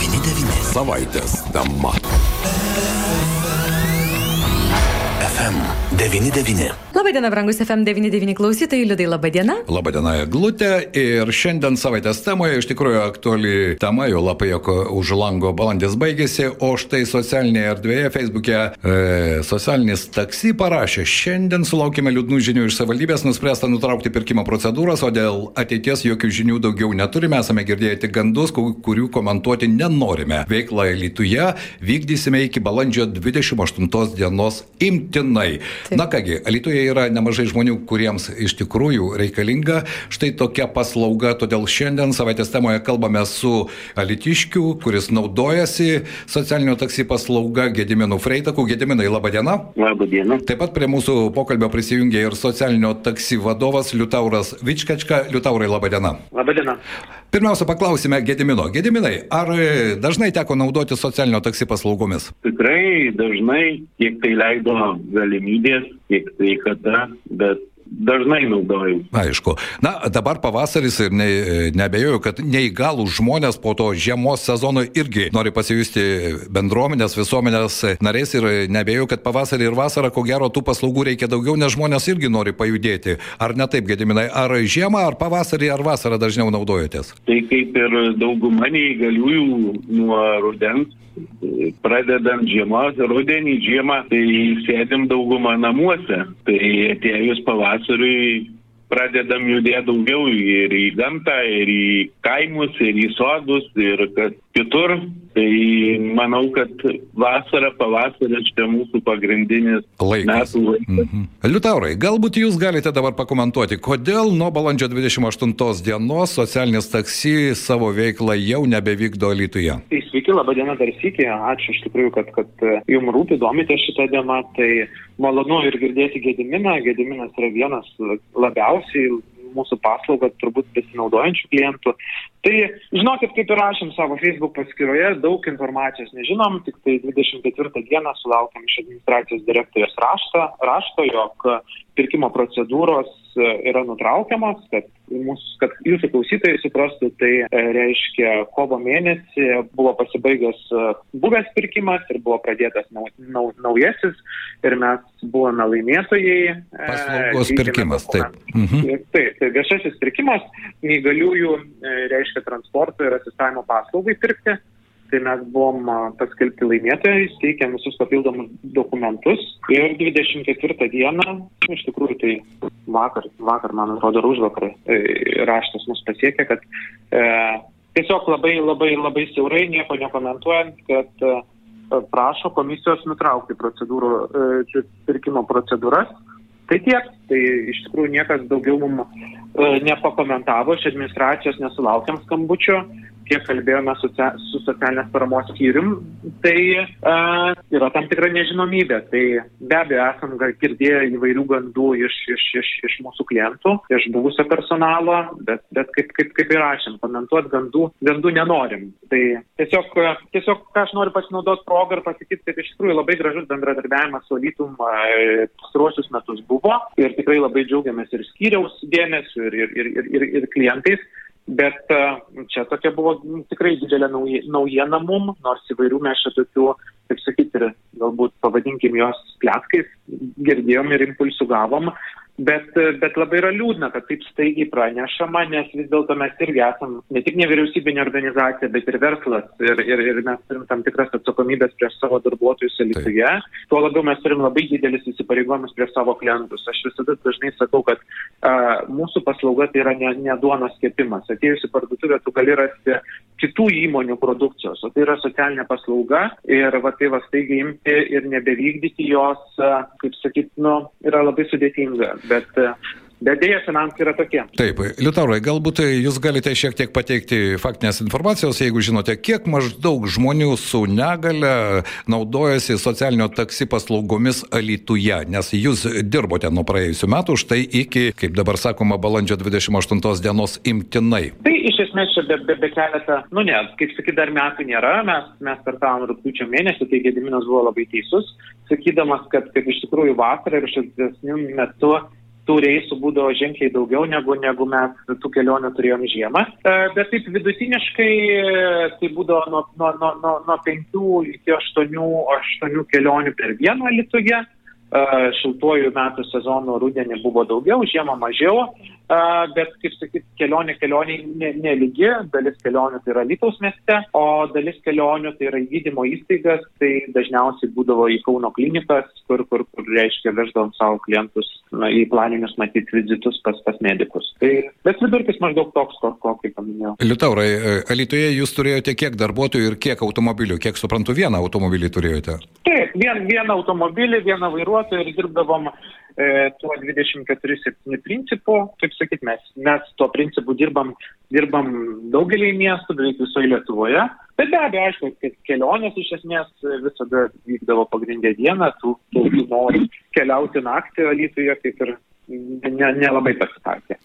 99. Savaitės tema. FM99. Labadiena, brangus FM99 klausytojai, liudai labadiena. Labadiena, Glutė. Ir šiandien savaitės temoje iš tikrųjų aktuali tema, jau labai jog už lango balandis baigėsi, o štai socialinėje erdvėje, Facebook'e, e, socialinis taksi parašė, šiandien sulaukime liūdnų žinių iš savivaldybės, nuspręsta nutraukti pirkimo procedūras, o dėl ateities jokių žinių daugiau neturime, esame girdėję tik gandus, ku- kurių komentuoti nenorime. Veiklą Lietuvoje vykdysime iki balandžio 28 dienos imtinai. Taip. Na kągi, Lietuvoje yra nemažai žmonių, kuriems iš tikrųjų reikalinga štai tokia paslauga, todėl šiandien savaitės temoje kalbame su Alitiškiu, kuris naudojasi socialinio taksi paslauga Gediminu Freitaku. Gediminai, laba diena. Labą dieną. Taip pat prie mūsų pokalbio prisijungė ir socialinio taksi vadovas Liutauras Vičkačka. Liutaurai, laba diena. Labą dieną. Pirmiausia, paklausime Gedimino. Gediminai, ar dažnai teko naudoti socialinio taksi paslaugomis? Tikrai dažnai, kiek tai leido galimybės, kiek sveikata, bet dažnai naudoju. Aišku. Na, dabar pavasaris ir ne, nebejoju, kad neįgalų žmonės po to žiemos sezono irgi nori pasijusti bendruomenės, visuomenės nariais ir nebejoju, kad pavasarį ir vasarą, ko gero, tų paslaugų reikia daugiau, nes žmonės irgi nori pajudėti. Ar ne taip, Gediminai? Ar žiemą, ar pavasarį, ar vasarą dažniau naudojatės? Tai kaip ir dauguma neįgaliųjų nuo rudens, pradedant žiemos, rudenį, žiemą, tai sėdim daugumą namuose. Tai atėjus pavasariui pradedam judėti daugiau ir į gamtą, ir į kaimus, ir į sodus, ir kad kitur. Tai manau, kad vasara, pavasaris čia mūsų pagrindinis Laikas. metų laikas. Mhm. Liutaurai, galbūt jūs galite dabar pakomentuoti, kodėl nuo balandžio 28 dienos socialinis taksi savo veiklą jau nebevykdo Lietuvoje? Tai sveiki, laba diena dar sykį. Ačiū iš tikrųjų, kad, kad e, jums rūpi, domite šitą temą. Tai malonu ir girdėti Gediminą. Gediminas yra vienas labiausiai mūsų paslaugą turbūt besinaudojančių klientų. Tai žinokit, kaip ir rašėm savo Facebook paskyroje, daug informacijos nežinom, tik tai 24 dieną sulaukėm iš administracijos direktorės rašto, rašto jog pirkimo procedūros e, yra nutraukiamas, kad, mūsų, kad jūsų klausytojai suprastų, tai e, reiškia kovo mėnesį buvo pasibaigęs e, buvęs pirkimas ir buvo pradėtas nau, nau, naujasis ir mes buvome laimėtojai. e, Paslaugos pirkimas, taip. Mhm. Taip, tai viešasis pirkimas neįgaliųjų e, reiškia transporto ir asistavimo paslaugai pirkti. Tai mes buvom paskelbti laimėtojais, teikėm visus papildomus dokumentus ir 24 dieną, iš tikrųjų tai vakar, vakar man atrodo, ar užvakar e, raštas mus pasiekė, kad e, tiesiog labai, labai, labai siaurai, nieko nekomentuojant, kad e, prašo komisijos nutraukti procedūrų, e, pirkimo procedūras. Tai tiek, tai iš tikrųjų niekas daugiau mums e, nepakomentavo, iš administracijos nesulaukėm skambučio, kiek kalbėjome su, su socialinės paramos skyrium, tai e, yra tam tikra nežinomybė. Tai be abejo esam girdėję įvairių gandų iš, iš, iš, iš mūsų klientų, iš buvusio personalo, bet, bet kaip, kaip, kaip ir rašėm, komentuoti gandų, gandų nenorim. Tai tiesiog, tiesiog ką aš noriu pasinaudoti progą ir pasakyti, kad iš tikrųjų labai gražus bendradarbiavimas su Alytum e, pastaruosius metus buvo ir tikrai labai džiaugiamės ir skyriaus dėmesiu ir, ir, ir, ir, ir, ir klientais. Bet e, čia tokia buvo tikrai didelė nauji- naujiena mum, nors įvairių mes čia tokių, kaip sakyti, galbūt pavadinkim jos pletkais, girdėjom ir impulsų gavom, bet, bet labai yra liūdna, kad taip staigiai pranešama, nes vis dėlto mes irgi esam ne tik nevyriausybinė organizacija, bet ir verslas ir, ir, ir mes turim tam tikras atsakomybės prieš savo darbuotojus Lietuvoje. Tuo labiau mes turim labai didelis įsipareigojimus prieš savo klientus. Aš visada dažnai sakau, kad a, mūsų paslauga tai yra ne, ne duonos kepimas. Atėjus į parduotuvę, tu gali rasti kitų įmonių produkcijos, o tai yra socialinė paslauga ir va tai va staigiai imti ir nebevykdyti jos, a, kaip sakyt, nu, yra labai sudėtinga. Bet, bet dėja, finansai yra tokie. Taip, Liutaurai, galbūt jūs galite šiek tiek pateikti faktinės informacijos, jeigu žinote, kiek maždaug žmonių su negale naudojasi socialinio taksi paslaugomis Alytuje, nes jūs dirbote nuo praėjusių metų, štai iki, kaip dabar sakoma, balandžio 28 dienos imtinai. Tai iš esmės čia be, be, be keletą, nu ne, kaip sakyt, dar metų nėra, mes, mes startavom rūpiučio mėnesį, tai Gediminas buvo labai teisus, sakydamas, kad, kad iš tikrųjų vasarą ir šiltesnių metų tų reisų būdavo ženkliai daugiau negu, negu mes tų kelionių turėjom žiemą. E, bet taip vidutiniškai tai būdavo nuo, nuo, nuo, nuo, nuo 5 iki 8, 8 kelionių per dieną Lietuvoje. Šiltuoju metų sezonu rudenį buvo daugiau, žiemą mažiau bet, kaip sakyt, kelionė kelionė neligi, ne dalis kelionių tai yra Lytaus mieste, o dalis kelionių tai yra į gydymo įstaigas, tai dažniausiai būdavo į Kauno klinikas, kur, kur, kur reiškia, veždavom savo klientus na, į planinius matyti vizitus pas, pas medikus. Tai, bet vidurkis maždaug toks, kokį paminėjau. Liutaurai, e, Alitoje jūs turėjote kiek darbuotojų ir kiek automobilių, kiek suprantu, vieną automobilį turėjote? Taip, vien, vieną automobilį, vieną vairuotoją ir dirbdavom e, tuo 24-7 principu, kaip sakyt, mes, mes tuo principu dirbam, dirbam daugelį miestų, beveik visoje Lietuvoje. Bet be abejo, aišku, kad kelionės iš esmės visada vykdavo pagrindę dieną, tų, tų nori keliauti naktį Alytuje, kaip ir nelabai ne, ne pasitaikė.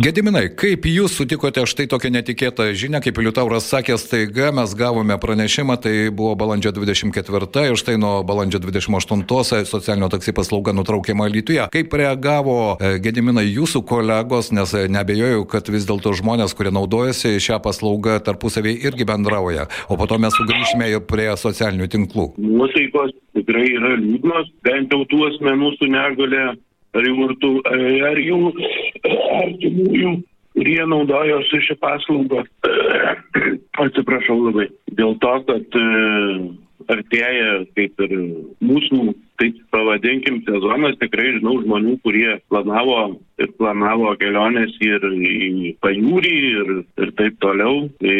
Gediminai, kaip jūs sutikote štai tokią netikėtą žinią, kaip Liutauras sakė, staiga mes gavome pranešimą, tai buvo balandžio 24 ir štai nuo balandžio 28 socialinio taksi paslauga nutraukiama Lietuvoje. Kaip reagavo e, Gediminai jūsų kolegos, nes nebejoju, kad vis dėlto žmonės, kurie naudojasi šią paslaugą tarpusavį irgi bendrauja, o po to mes sugrįžime ir prie socialinių tinklų. Nuotaikos tikrai yra liūdnos, bent jau tų asmenų su negale ar jų, vartų, ar jų artimųjų, kurie naudojosi šią paslaugą. Atsiprašau labai. Dėl to, kad e, artėja kaip ir mūsų, taip pavadinkim, sezonas, tikrai žinau žmonių, kurie planavo ir planavo keliones ir į pajūrį ir, ir taip toliau. Tai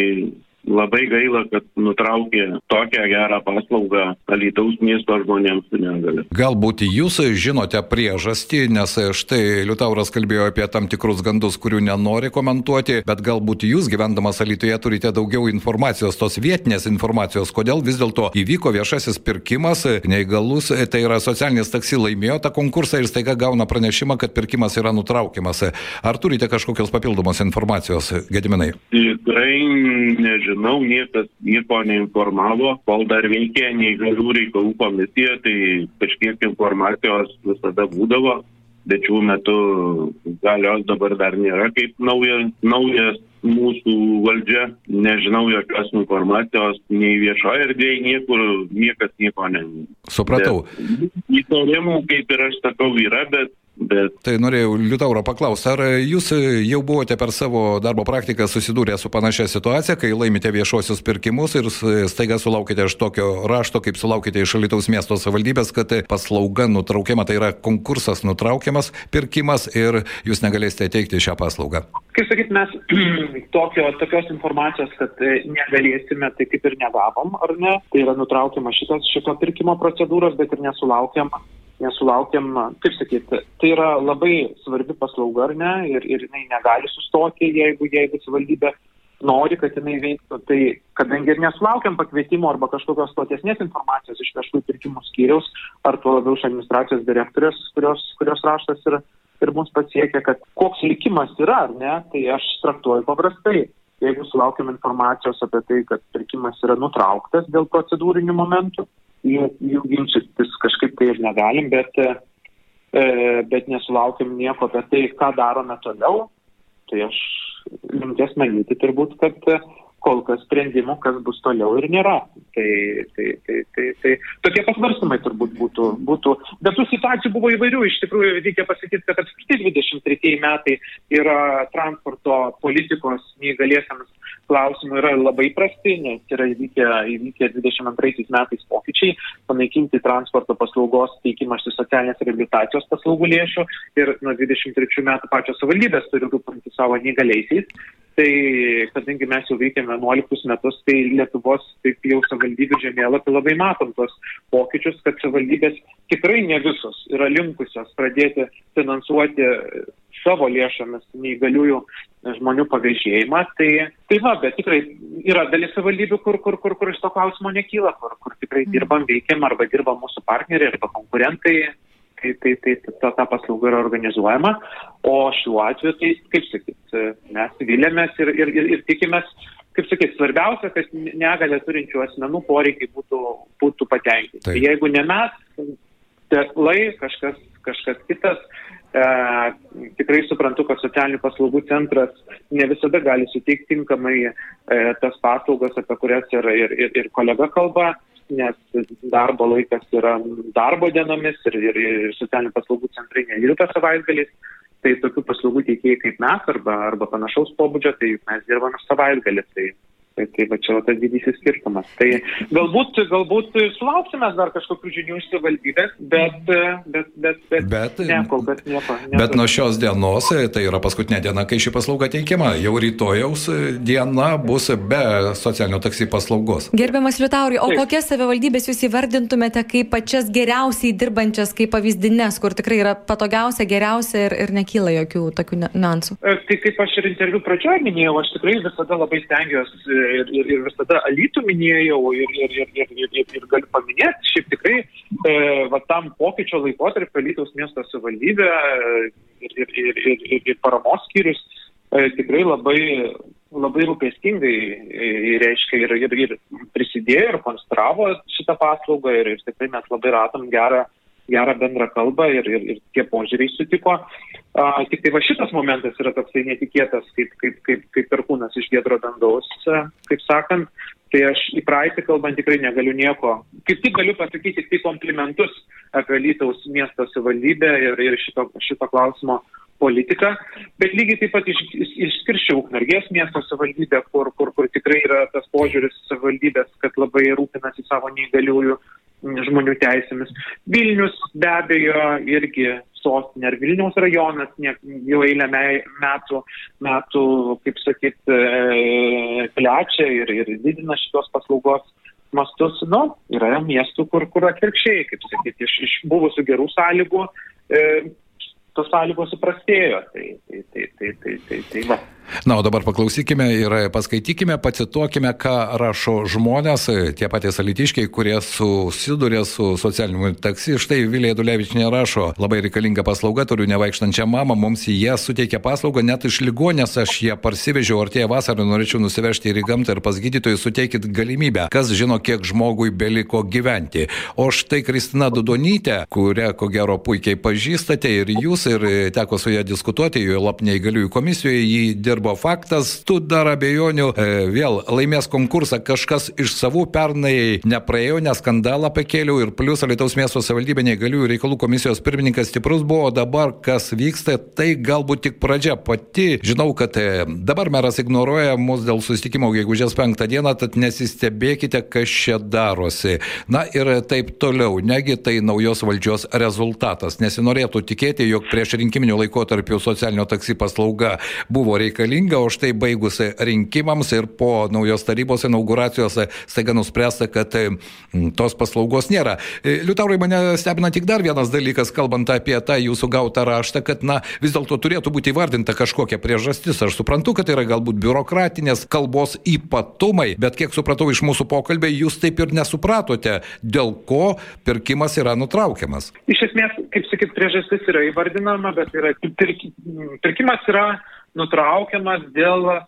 labai gaila, kad nutraukė tokią gerą paslaugą Alytaus miesto žmonėms su negale. Galbūt jūs žinote priežastį, nes štai Liutauras kalbėjo apie tam tikrus gandus, kurių nenori komentuoti, bet galbūt jūs gyvendamas Alytuje turite daugiau informacijos, tos vietinės informacijos, kodėl vis dėlto įvyko viešasis pirkimas, neįgalus, tai yra socialinis taksi laimėjo tą konkursą ir staiga gauna pranešimą, kad pirkimas yra nutraukiamas. Ar turite kažkokios papildomos informacijos, Gediminai? Tikrai nežinau nežinau, niekas nieko neinformavo, kol dar veikė neįgalių reikalų komisija, tai kažkiek informacijos visada būdavo, bet šiuo metu galios dabar dar nėra kaip naujas, naujas mūsų valdžia, nežinau jokios informacijos, nei viešoje erdvėje, niekur, niekas nieko ne. Supratau. Įtarimų, kaip ir aš sakau, yra, bet Bet... Tai norėjau Liutauro paklausti, ar jūs jau buvote per savo darbo praktiką susidūrę su panašia situacija, kai laimite viešuosius pirkimus ir staiga sulaukite iš tokio rašto, kaip sulaukite iš Alitaus miesto savivaldybės, kad paslauga nutraukiama, tai yra konkursas nutraukiamas, pirkimas ir jūs negalėsite teikti šią paslaugą? Kaip sakyt, mes tokio, tokios informacijos, kad negalėsime, tai kaip ir negavom, ar ne? Tai yra nutraukiama šitos, šito pirkimo procedūros, bet ir nesulaukiam nesulaukiam, kaip sakyti, tai yra labai svarbi paslauga, ar ne, ir, ir jinai negali sustoti, jeigu, jeigu savivaldybė nori, kad jinai veiktų. Tai kadangi ir nesulaukiam pakvietimo arba kažkokios platesnės informacijos iš viešųjų pirkimų skyriaus, ar tuo labiau iš administracijos direktorės, kurios, kurios raštas yra ir mums pasiekia, kad koks likimas yra, ar ne, tai aš traktuoju paprastai. Jeigu sulaukiam informacijos apie tai, kad pirkimas yra nutrauktas dėl procedūrinių momentų, jų, jų ginčytis kažkaip tai ir negalim, bet, e, bet nesulaukiam nieko apie tai, ką darome toliau. Tai aš linkęs manyti turbūt, kad kol kas sprendimų, kas bus toliau ir nėra. Tai, tai, tai, tai, tai tokie pasvarstymai turbūt būtų, būtų. Bet tų situacijų buvo įvairių. Iš tikrųjų, reikia pasakyti, kad apskritai 23 metai yra transporto politikos neįgaliesiams klausimų yra labai prasti, nes yra įvykę, įvykę 22 metais pokyčiai, panaikinti transporto paslaugos teikimas iš socialinės rehabilitacijos paslaugų lėšų ir nuo 23 metų pačios savivaldybės turi rūpinti savo neįgaliaisiais. Tai kadangi mes jau veikiame 11 metus, tai Lietuvos taip jau savivaldybių žemėlapį labai matom tos pokyčius, kad savivaldybės tikrai ne visos yra linkusios pradėti finansuoti savo lėšomis neįgaliųjų žmonių pavėžėjimą. Tai, tai va, bet tikrai yra dalis savivaldybių, kur, kur, kur, kur iš to klausimo nekyla, kur, kur tikrai mm. dirbam, veikiam arba dirba mūsų partneriai arba konkurentai. Tai, tai, tai ta, ta paslauga yra organizuojama, o šiuo atveju, tai kaip sakyt, mes vilėmės ir, ir, ir, ir tikimės, kaip sakyt, svarbiausia, kad negalė turinčių asmenų poreikiai būtų, būtų patenkinti. Tai jeigu ne mes, teklai, kažkas, kažkas kitas. E, tikrai suprantu, kad socialinių paslaugų centras ne visada gali suteikti tinkamai e, tas paslaugas, apie kurias ir, ir, ir, ir kolega kalba, nes darbo laikas yra darbo dienomis ir, ir, ir socialinių paslaugų centrai nedirba savaitgaliais. Tai tokių paslaugų teikėjai kaip mes arba, arba panašaus pobūdžio, tai mes dirbame savaitgalį. Tai Tai, tai va čia va tas didysis skirtumas. Tai galbūt, galbūt sulauksime dar kažkokių žinių iš savivaldybės, bet, bet, bet, bet, bet, ne, kol kas nieko. nieko. Bet nuo šios dienos, tai yra paskutinė diena, kai ši paslauga teikiama, jau rytojaus diena bus be socialinio taksi paslaugos. Gerbiamas Liutauri, o Taip. kokias savivaldybės jūs įvardintumėte kaip pačias geriausiai dirbančias, kaip pavyzdinės, kur tikrai yra patogiausia, geriausia ir, ir nekyla jokių tokių niuansų? E, tai kaip aš ir interviu pradžioje minėjau, aš tikrai visada labai stengiuosi ir, ir, ir visada alytų minėjau ir, ir, ir, ir, ir, ir, ir galiu paminėti, šiaip tikrai e, va, tam pokyčio laikotarpio alytaus miesto savivaldybė e, ir, ir, ir, ir, ir, ir paramos skyrius e, tikrai labai, labai rūpestingai e, reiškia ir, ir, ir prisidėjo ir konstravo šitą paslaugą ir, ir tikrai mes labai radom gerą gerą bendrą kalbą ir, ir, ir tie požiūriai sutiko. A, tik tai va šitas momentas yra toksai netikėtas, kaip, kaip, kaip, kaip perkūnas iš gedro dangaus, kaip sakant. Tai aš į praeitį kalbant tikrai negaliu nieko. Kaip tik galiu pasakyti tik tai komplimentus apie Lytaus miesto savivaldybę ir, ir šito, šito klausimo politiką, bet lygiai taip pat iš, iš, išskirščiau Ukmergės miesto savivaldybę, kur, kur, kur tikrai yra tas požiūris savivaldybės, kad labai rūpinasi savo neįgaliųjų žmonių teisėmis. Vilnius be abejo irgi sostinė ar Vilniaus rajonas ne, jau eilę metų, metų kaip sakyt, e, plečia ir, ir didina šitos paslaugos mastus. Nu, yra miestų, kur, kur atvirkščiai, kaip sakyt, iš, iš buvusių gerų sąlygų e, tos sąlygos suprastėjo. Tai, tai, tai, tai, tai, tai, tai va. Na, o dabar paklausykime ir paskaitykime, pacituokime, ką rašo žmonės, tie patys alitiškiai, kurie susiduria su socialiniu taksi. Štai Vilija Dulevičinė rašo, labai reikalinga paslauga, turiu nevaikštančią mamą, mums jie suteikia paslaugą, net iš ligonės aš ją parsivežiau, artėja vasarą, norėčiau nusivežti ir į gamtą ir pas gydytojus suteikit galimybę, kas žino, kiek žmogui beliko gyventi. O štai Kristina Dudonytė, kurią ko gero puikiai pažįstate ir jūs, ir teko su ją diskutuoti, jo lap neįgaliųjų komisijoje, jį dirbo faktas, tu dar abejonių, e, vėl laimės konkursą kažkas iš savų pernai nepraėjo, nes skandalą pakėliau ir plus Alitaus miesto savivaldybė neįgaliųjų reikalų komisijos pirmininkas stiprus buvo, dabar kas vyksta, tai galbūt tik pradžia. Pati žinau, kad e, dabar meras ignoruoja mus dėl susitikimo gegužės penktą dieną, tad nesistebėkite, kas čia darosi. Na ir taip toliau, negi tai naujos valdžios rezultatas. Nesinorėtų tikėti, jog prieš rinkiminių laikotarpių socialinio taksi paslauga buvo reikalinga o štai baigus rinkimams ir po naujos tarybos inauguracijos staiga nuspręsta, kad mm, tos paslaugos nėra. E, Liutaurai mane stebina tik dar vienas dalykas, kalbant apie tą jūsų gautą raštą, kad na, vis dėlto turėtų būti įvardinta kažkokia priežastis. Aš suprantu, kad tai yra galbūt biurokratinės kalbos ypatumai, bet kiek supratau iš mūsų pokalbė, jūs taip ir nesupratote, dėl ko pirkimas yra nutraukiamas. Iš esmės, kaip sakyt, priežastis yra įvardinama, bet yra, pirkimas yra nutraukiamas dėl e,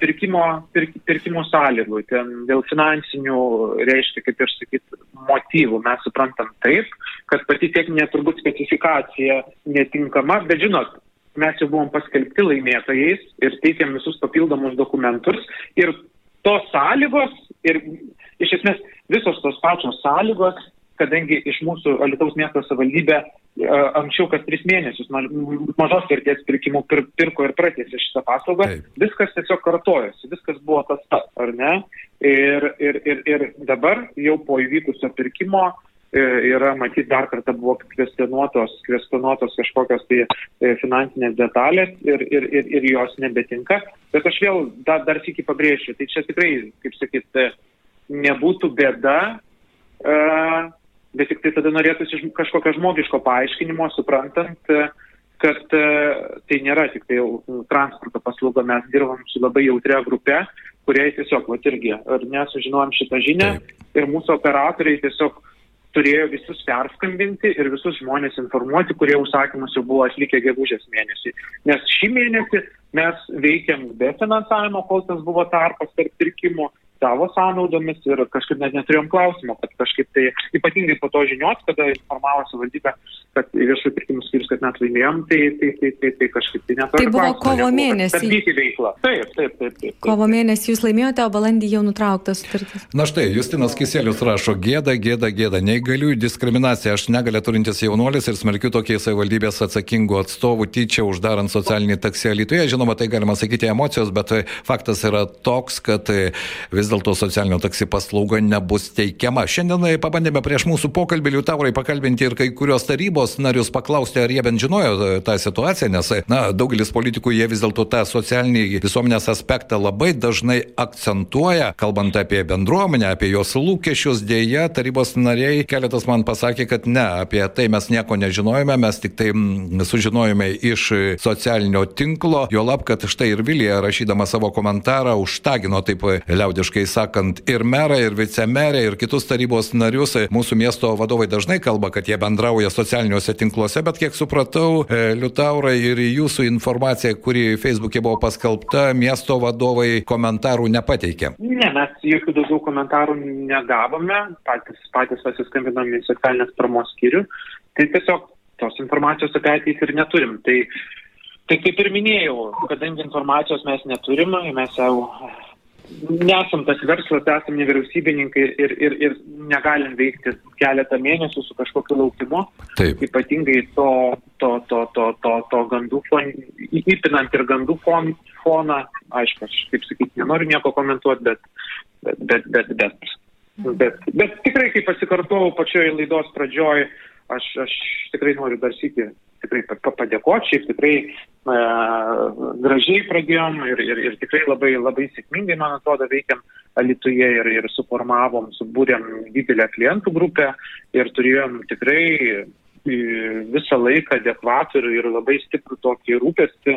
pirkimo, pirk, pirkimo sąlygų, ten dėl finansinių, reiškia, kaip ir sakyt, motyvų. Mes suprantam taip, kad pati techninė turbūt specifikacija netinkama, bet žinot, mes jau buvom paskelbti laimėtojais ir teikėm visus papildomus dokumentus ir tos sąlygos ir iš esmės visos tos pačios sąlygos kadangi iš mūsų Alitaus miesto savivaldybė e, anksčiau kas tris mėnesius mažos vertės pirkimų pir, pirko ir pratėsi šitą paslaugą, Taip. viskas tiesiog kartojosi, viskas buvo tas pats, ar ne? Ir, ir, ir, ir dabar jau po įvykusio pirkimo e, yra matyti dar kartą buvo kvestionuotos, kvestionuotos kažkokios tai e, finansinės detalės ir, ir, ir, ir jos nebetinka. Bet aš vėl dar, dar sėki pabrėžiu, tai čia tikrai, kaip sakyt, nebūtų bėda, bet tik tai tada norėtųsi kažkokio žmogiško paaiškinimo, suprantant, kad e, tai nėra tik tai transporto paslauga, mes dirbam su labai jautria grupė, kuriai tiesiog, va irgi, ar nesužinojom šitą žinią Taip. ir mūsų operatoriai tiesiog turėjo visus perskambinti ir visus žmonės informuoti, kurie užsakymus jau buvo atlikę gegužės mėnesį. Nes šį mėnesį mes veikiam be finansavimo, kol tas buvo tarpas tarp pirkimų savo sąnaudomis ir kažkaip net neturėjom klausimo, kad kažkaip tai ypatingai po to žinios, kada informavo savivaldybę, kad viešųjų pirkimų skyrius, kad net laimėjom, tai, tai, tai, tai, tai kažkaip tai neturėjom. Tai buvo kovo mėnesį. Taip, taip, taip, taip, taip. Kovo mėnesį jūs laimėjote, o balandį jau nutrauktas sutartis. Na štai, Justinas Kiselius rašo, gėda, gėda, gėda, neįgaliųjų diskriminacija, aš negalė turintis jaunuolis ir smerkiu tokiai savivaldybės atsakingų atstovų tyčia uždarant socialinį taksi Lietuvoje. Žinoma, tai galima sakyti emocijos, bet faktas yra toks, kad vis dėlto socialinio taksi paslauga nebus teikiama. Šiandien pabandėme prieš mūsų pokalbį Liutaurai pakalbinti ir kai kurios tarybos narius paklausti, ar jie bent žinojo tą situaciją, nes na, daugelis politikų jie vis dėlto tą socialinį visuomenės aspektą labai dažnai akcentuoja, kalbant apie bendruomenę, apie jos lūkesčius. Dėja, tarybos nariai keletas man pasakė, kad ne, apie tai mes nieko nežinojome, mes tik tai sužinojome iš socialinio tinklo, jo lab, kad štai ir Vilija rašydama savo komentarą užtagino taip liaudiškai sakant ir merą, ir vicemerę, ir kitus tarybos narius. Mūsų miesto vadovai dažnai kalba, kad jie bendrauja socialiniuose tinkluose, bet kiek supratau, e, Liutaurai ir jūsų informacija, kuri Facebook'e buvo paskelbta, miesto vadovai komentarų nepateikė. Ne, mes jokių daugiau komentarų negavome, patys, patys pasiskambinom į socialinės paramos skyrių. Tai tiesiog tos informacijos apie ateitį ir neturim. Tai, tai kaip ir minėjau, kadangi informacijos mes neturim, mes jau nesam tas verslas, esam nevyriausybininkai ir, ir, ir negalim veikti keletą mėnesių su kažkokiu laukimu. Taip. Ypatingai to, to, to, to, to, to gandų fon, įpinant ir gandų fon, foną, aišku, aš kaip sakyti, nenoriu nieko komentuoti, bet, bet, bet, bet, bet, bet, bet tikrai, kaip pasikartojau pačioje laidos pradžioje, aš, aš tikrai noriu dar sėti tikrai padėkoti, šiaip tikrai e, gražiai pradėjom ir, ir, ir tikrai labai, labai sėkmingai, man atrodo, veikiam Alituje ir, ir suformavom, subūrėm didelę klientų grupę ir turėjom tikrai e, visą laiką adekvatų ir, ir labai stiprų tokį rūpestį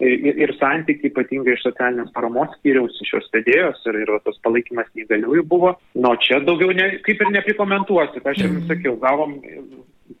ir, ir santykiai ypatingai iš socialinės paramos skyriaus, iš jos vedėjos ir, ir tos palaikymas neįgaliųjų buvo. Nu, čia daugiau ne, kaip ir neprikomentuosiu, aš jums sakiau, gavom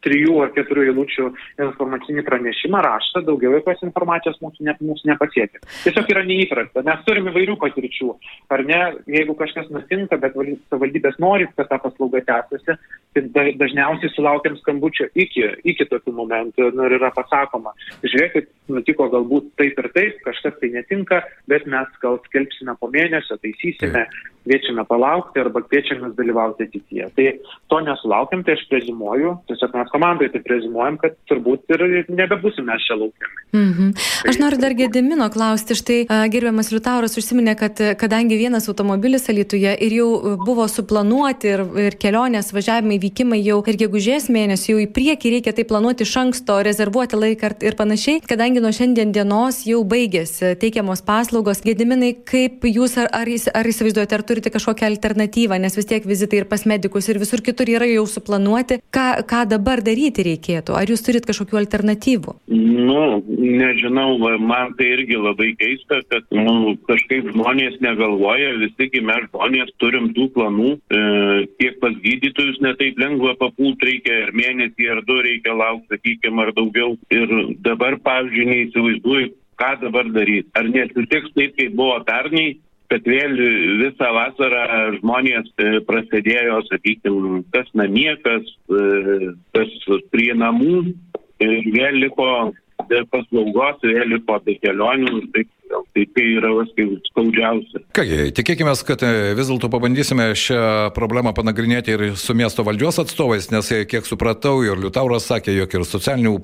trijų ar keturių eilučių informacinį pranešimą raštą, daugiau jokios informacijos mūsų, ne, mūsų nepasiekia. Tiesiog yra neįprasta. Mes turime įvairių patirčių. Ar ne, jeigu kažkas nutinka, bet savivaldybės nori, kad ta paslauga tęsiasi, tai dažniausiai sulaukiam skambučio iki, iki tokių momentų nu, ir yra pasakoma, žiūrėkit, nutiko galbūt taip ir taip, kažkas tai netinka, bet mes gal skelbsime po mėnesio, taisysime, kviečiame palaukti arba kviečiame dalyvauti ateityje. Tai to nesulaukiam, tai aš prezimuoju, tiesiog mes komandai tai prezimuojam, kad turbūt ir nebebusim mes čia laukiami. Mhm. Aš noriu dar Gedimino klausti, štai gerbiamas Liutauras užsiminė, kad kadangi vienas automobilis Alituje ir jau buvo suplanuoti ir, ir kelionės važiavimai, vykimai jau ir gegužės mėnesį, jau į priekį reikia tai planuoti iš anksto, rezervuoti laiką ir panašiai, kadangi nuo šiandien dienos jau baigėsi teikiamos paslaugos. Gediminai, kaip jūs ar, ar, ar įsivaizduojate, ar turite kažkokią alternatyvą, nes vis tiek vizitai ir pas medikus ir visur kitur yra jau suplanuoti, ką, ką dabar daryti reikėtų? Ar jūs turit kažkokių alternatyvų? Nu, nežinau, man tai irgi labai keista, kad nu, kažkaip žmonės negalvoja, visi mes žmonės turim tų planų, e, tiek pas gydytojus netaip lengva papult, reikia ir mėnesį, ar du reikia laukti, sakykime, ar daugiau. Ir dabar, pavyzdžiui, neįsivaizduoju, ką dabar daryti. Ar nesitiks taip, kaip buvo pernai, kad vėl visą vasarą žmonės e, prasidėjo, sakykime, kas namie, kas, e, kas prie namų ir vėl liko paslaugos, vėl liko be kelionių taip gal. Tai tai yra skaudžiausia. Kągi, tikėkime, kad e, vis dėlto pabandysime šią problemą panagrinėti ir su miesto valdžios atstovais, nes e, kiek supratau, ir Liutauras sakė, jog ir socialinių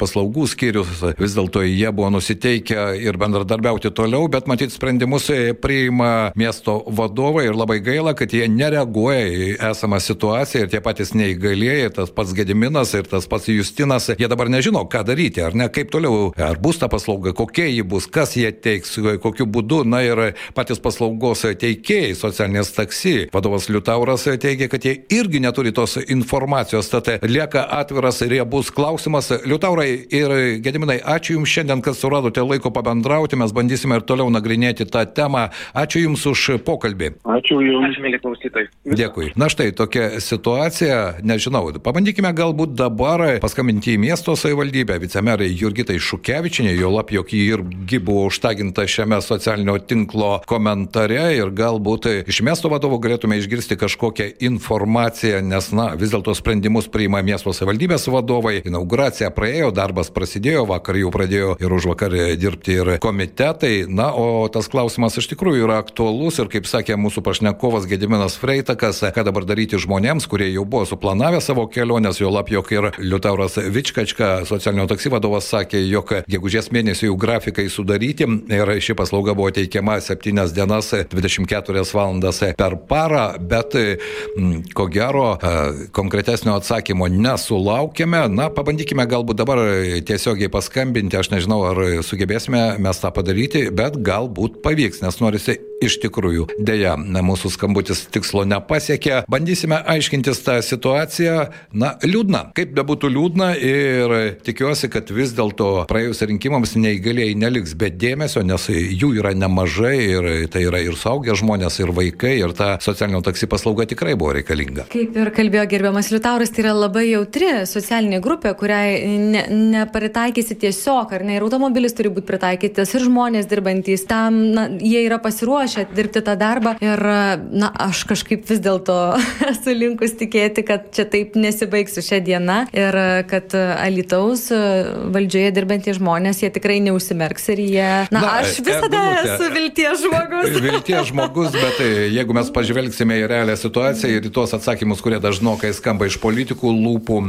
paslaugų skyrius vis dėlto jie buvo nusiteikę ir bendradarbiauti toliau, bet matyti sprendimus e, priima miesto vadovai ir labai gaila, kad jie nereaguoja į esamą situaciją ir tie patys neįgalėjai, tas pats Gediminas ir tas pats Justinas, jie dabar nežino, ką daryti, ar ne, kaip toliau, ar bus ta paslauga, kokia ji bus, kas jie teikia teiks, kokiu būdu, na ir patys paslaugos teikėjai, socialinės taksi. Vadovas Liutauras teigia, kad jie irgi neturi tos informacijos, tad lieka atviras riebus klausimas. Liutaurai ir Gediminai, ačiū Jums šiandien, kad suradote laiko pabendrauti, mes bandysime ir toliau nagrinėti tą temą. Ačiū Jums už pokalbį. Ačiū Jums, mėly klausytojai. Dėkui. Na štai tokia situacija, nežinau, pabandykime galbūt dabar paskambinti į miesto savivaldybę, vicemerai Jurgitai Šukevičinė, jo lab, jog jį irgi buvo užtagę išdeginta šiame socialinio tinklo komentare ir galbūt iš miesto vadovų galėtume išgirsti kažkokią informaciją, nes, na, vis dėlto sprendimus priima miesto savivaldybės vadovai, inauguracija praėjo, darbas prasidėjo, vakar jau pradėjo ir už vakar dirbti ir komitetai, na, o tas klausimas iš tikrųjų yra aktualus ir, kaip sakė mūsų pašnekovas Gediminas Freitakas, ką dabar daryti žmonėms, kurie jau buvo suplanavę savo kelionės, jo lab, jog ir Liutauras Vičkačka, socialinio taksi vadovas, sakė, jog gegužės mėnesį jau grafikai sudaryti ir ši paslauga buvo teikiama 7 dienas 24 valandas per parą, bet ko gero konkretesnio atsakymo nesulaukėme. Na, pabandykime galbūt dabar tiesiogiai paskambinti, aš nežinau, ar sugebėsime mes tą padaryti, bet galbūt pavyks, nes norisi iš tikrųjų. Deja, mūsų skambutis tikslo nepasiekė. Bandysime aiškintis tą situaciją. Na, liūdna. Kaip bebūtų liūdna ir tikiuosi, kad vis dėlto praėjus rinkimams neįgaliai neliks be dėmesio, nes jų yra nemažai ir tai yra ir saugę žmonės, ir vaikai, ir ta socialinio taksi paslauga tikrai buvo reikalinga. Kaip ir kalbėjo gerbiamas Liutauras, tai yra labai jautri socialinė grupė, kuriai ne, nepritaikysi tiesiog, ar ne, ir automobilis turi būti pritaikytas, ir žmonės dirbantys tam, na, jie yra pasiruošę pasiruošę dirbti tą darbą ir, na, aš kažkaip vis dėlto esu linkus tikėti, kad čia taip nesibaigs su šią dieną ir kad Alitaus valdžioje dirbantys žmonės, jie tikrai neužsimerks ir jie, na, na aš visada eglutė, esu vilties žmogus. vilties žmogus, bet e, jeigu mes pažvelgsime į realią situaciją ir į tuos atsakymus, kurie dažnokai skamba iš politikų lūpų,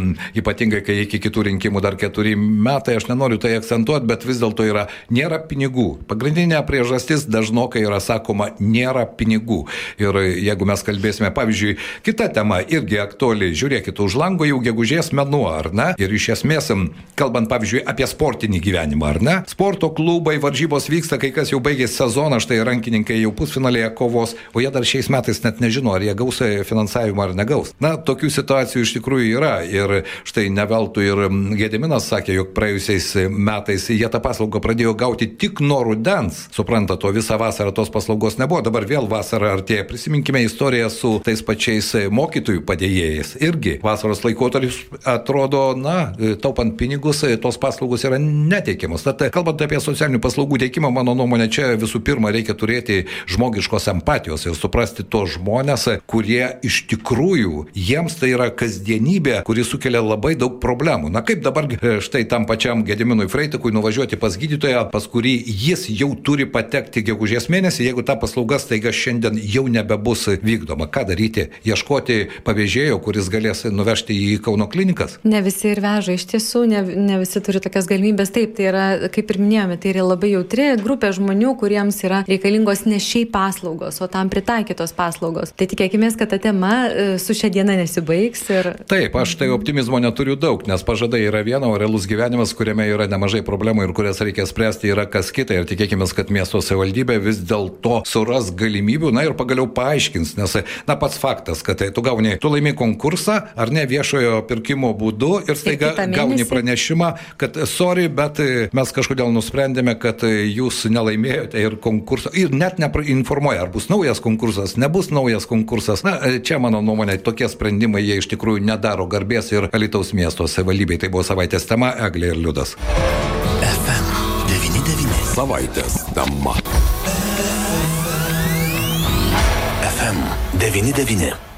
ypatingai kai iki kitų rinkimų dar keturi metai, aš nenoriu tai akcentuoti, bet vis dėlto yra, nėra pinigų. Pagrindinė priežastis dažnokai yra sakoma, sakoma, nėra pinigų. Ir jeigu mes kalbėsime, pavyzdžiui, kita tema irgi aktuali, žiūrėkit, už lango jau gegužės mėnuo, ar ne? Ir iš esmės, kalbant, pavyzdžiui, apie sportinį gyvenimą, ar ne? Sporto klubai, varžybos vyksta, kai kas jau baigė sezoną, štai rankininkai jau pusfinalėje kovos, o jie dar šiais metais net nežino, ar jie gaus finansavimą ar negaus. Na, tokių situacijų iš tikrųjų yra. Ir štai neveltui ir Gediminas sakė, jog praėjusiais metais jie tą paslaugą pradėjo gauti tik nuo rudens. Supranta, to visą vasarą tos paslaugos paslaugos nebuvo. Dabar vėl vasara artėja. Prisiminkime istoriją su tais pačiais e, mokytojų padėjėjais. Irgi vasaros laikotarpis atrodo, na, e, taupant pinigus, e, tos paslaugos yra neteikiamos. Tad kalbant apie socialinių paslaugų teikimą, mano nuomonė, čia visų pirma reikia turėti žmogiškos empatijos ir suprasti tos žmonės, kurie iš tikrųjų jiems tai yra kasdienybė, kuri sukelia labai daug problemų. Na kaip dabar štai tam pačiam Gediminui Freitikui nuvažiuoti pas gydytoją, pas kurį jis jau turi patekti gegužės mėnesį, jeigu ta paslauga staiga šiandien jau nebebus vykdoma. Ką daryti? Ieškoti pavėžėjo, kuris galės nuvežti į Kauno klinikas? Ne visi ir veža, iš tiesų, ne, ne visi turi tokias galimybės. Taip, tai yra, kaip ir minėjome, tai yra labai jautri grupė žmonių, kuriems yra reikalingos ne šiaip paslaugos, o tam pritaikytos paslaugos. Tai tikėkime, kad ta tema e, su šia diena nesibaigs. Ir... Taip, aš tai optimizmo neturiu daug, nes pažadai yra viena, o realus gyvenimas, kuriame yra nemažai problemų ir kurias reikia spręsti, yra kas kita. Ir tikėkime, kad miesto savivaldybė vis dėlto suras galimybių, na ir pagaliau paaiškins, nes, na pats faktas, kad tai tu gauni, tu laimi konkursą ar ne viešojo pirkimo būdu ir staiga gauni pranešimą, kad sorry, bet mes kažkodėl nusprendėme, kad jūs nelaimėjote ir konkursą ir net neinformuoja, ar bus naujas konkursas, nebus naujas konkursas. Na, čia mano nuomonė, tokie sprendimai jie iš tikrųjų nedaro garbės ir Alitaus miesto savivaldybei. Tai buvo savaitės tema Eglė ir Liudas. FM99. Savaitės tema. 99.